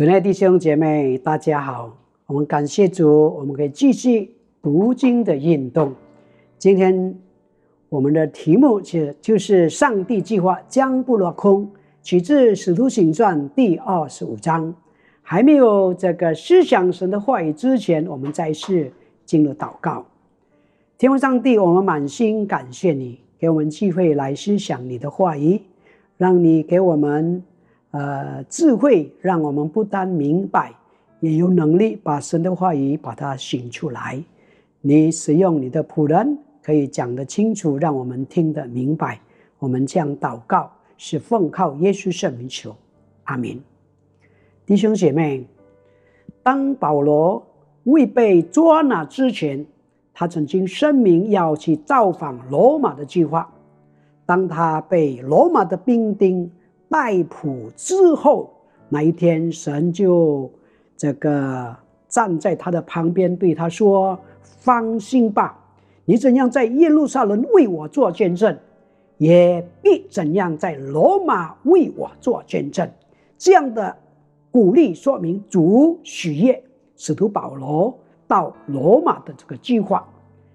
主内弟兄姐妹，大家好！我们感谢主，我们可以继续读经的运动。今天我们的题目其实就是上帝计划将不落空，取自《使徒行传》第二十五章。还没有这个思想神的话语之前，我们再次进入祷告。天父上帝，我们满心感谢你，给我们机会来思想你的话语，让你给我们。呃，智慧让我们不但明白，也有能力把神的话语把它醒出来。你使用你的仆人，可以讲得清楚，让我们听得明白。我们这样祷告，是奉靠耶稣圣名求，阿门。弟兄姐妹，当保罗未被捉拿之前，他曾经声明要去造访罗马的计划。当他被罗马的兵丁。逮捕之后，那一天，神就这个站在他的旁边，对他说：“放心吧，你怎样在耶路撒冷为我做见证，也必怎样在罗马为我做见证。”这样的鼓励说明主许愿使徒保罗到罗马的这个计划。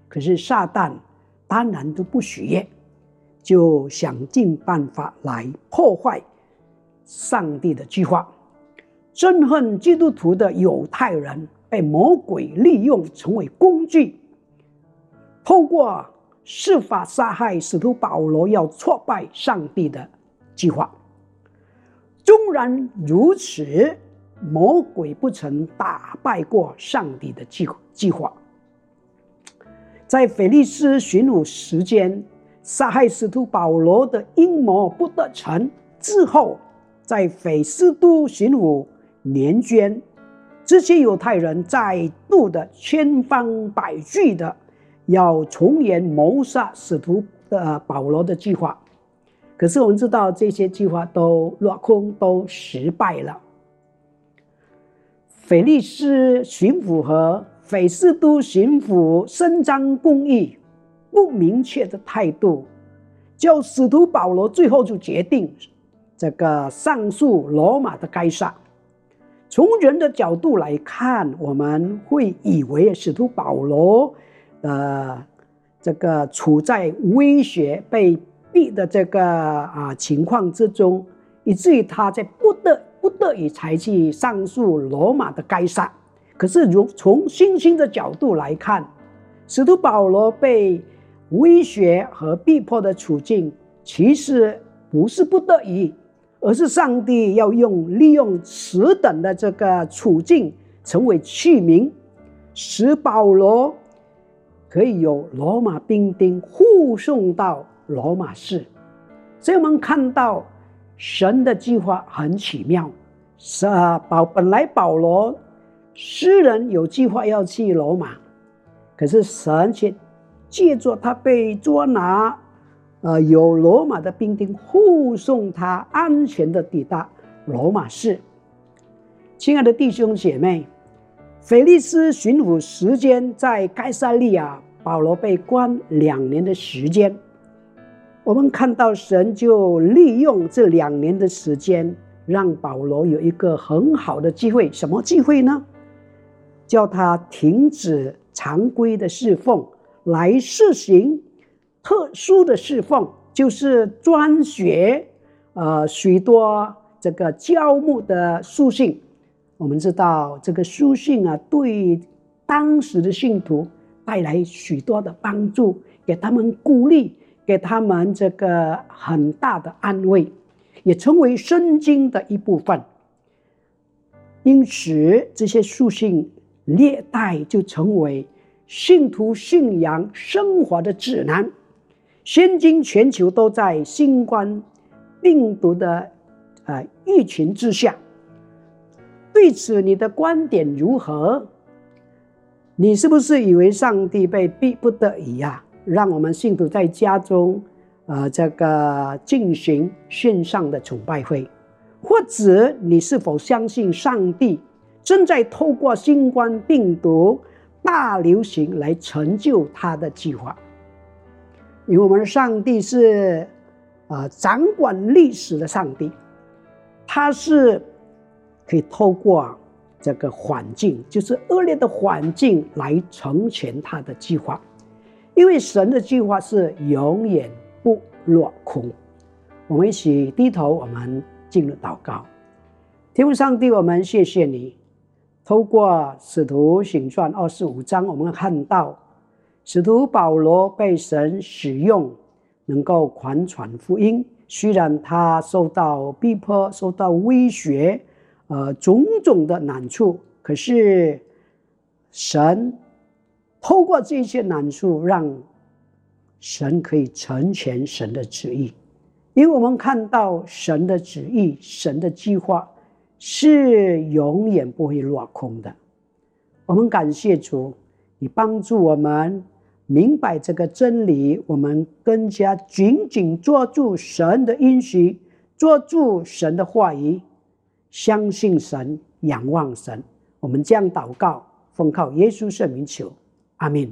可是撒旦当然都不许愿。就想尽办法来破坏上帝的计划，憎恨基督徒的犹太人被魔鬼利用，成为工具，透过司法杀害使徒保罗，要挫败上帝的计划。纵然如此，魔鬼不曾打败过上帝的计计划。在腓力斯巡抚时间。杀害使徒保罗的阴谋不得逞之后，在腓斯都巡抚年间，这些犹太人再度的千方百计的要重演谋杀使徒的保罗的计划。可是我们知道，这些计划都落空，都失败了。腓力斯巡抚和腓斯都巡抚伸张公义。不明确的态度，叫使徒保罗最后就决定这个上诉罗马的该杀。从人的角度来看，我们会以为使徒保罗的这个处在威胁、被逼的这个啊情况之中，以至于他在不得不得已才去上诉罗马的该杀。可是，如从星星的角度来看，使徒保罗被。威胁和逼迫的处境，其实不是不得已，而是上帝要用利用此等的这个处境，成为器皿，使保罗可以有罗马兵丁护送到罗马市。所以我们看到神的计划很奇妙，是啊，保本来保罗诗人有计划要去罗马，可是神却。借着他被捉拿，呃，有罗马的兵丁护送他安全的抵达罗马市。亲爱的弟兄姐妹，腓力斯巡抚时间在该萨利亚，保罗被关两年的时间。我们看到神就利用这两年的时间，让保罗有一个很好的机会。什么机会呢？叫他停止常规的侍奉。来实行特殊的侍奉，就是专学呃许多这个教牧的书信。我们知道这个书信啊，对当时的信徒带来许多的帮助，给他们鼓励，给他们这个很大的安慰，也成为圣经的一部分。因此，这些书信历代就成为。信徒信仰生活的指南，现今全球都在新冠病毒的呃疫情之下。对此，你的观点如何？你是不是以为上帝被逼不得已呀，让我们信徒在家中，呃，这个进行线上的崇拜会？或者你是否相信上帝正在透过新冠病毒？大流行来成就他的计划，因为我们的上帝是啊掌管历史的上帝，他是可以透过这个环境，就是恶劣的环境来成全他的计划，因为神的计划是永远不落空。我们一起低头，我们进入祷告。天父上帝，我们谢谢你，透过使徒行传二十五章，我们看到使徒保罗被神使用，能够传传福音。虽然他受到逼迫、受到威胁，呃，种种的难处，可是神透过这些难处，让神可以成全神的旨意。因为我们看到神的旨意、神的计划是永远不会落空的。我们感谢主，你帮助我们。明白这个真理，我们更加紧紧抓住神的应许，抓住神的话语，相信神，仰望神。我们这样祷告，奉靠耶稣圣名求，阿门。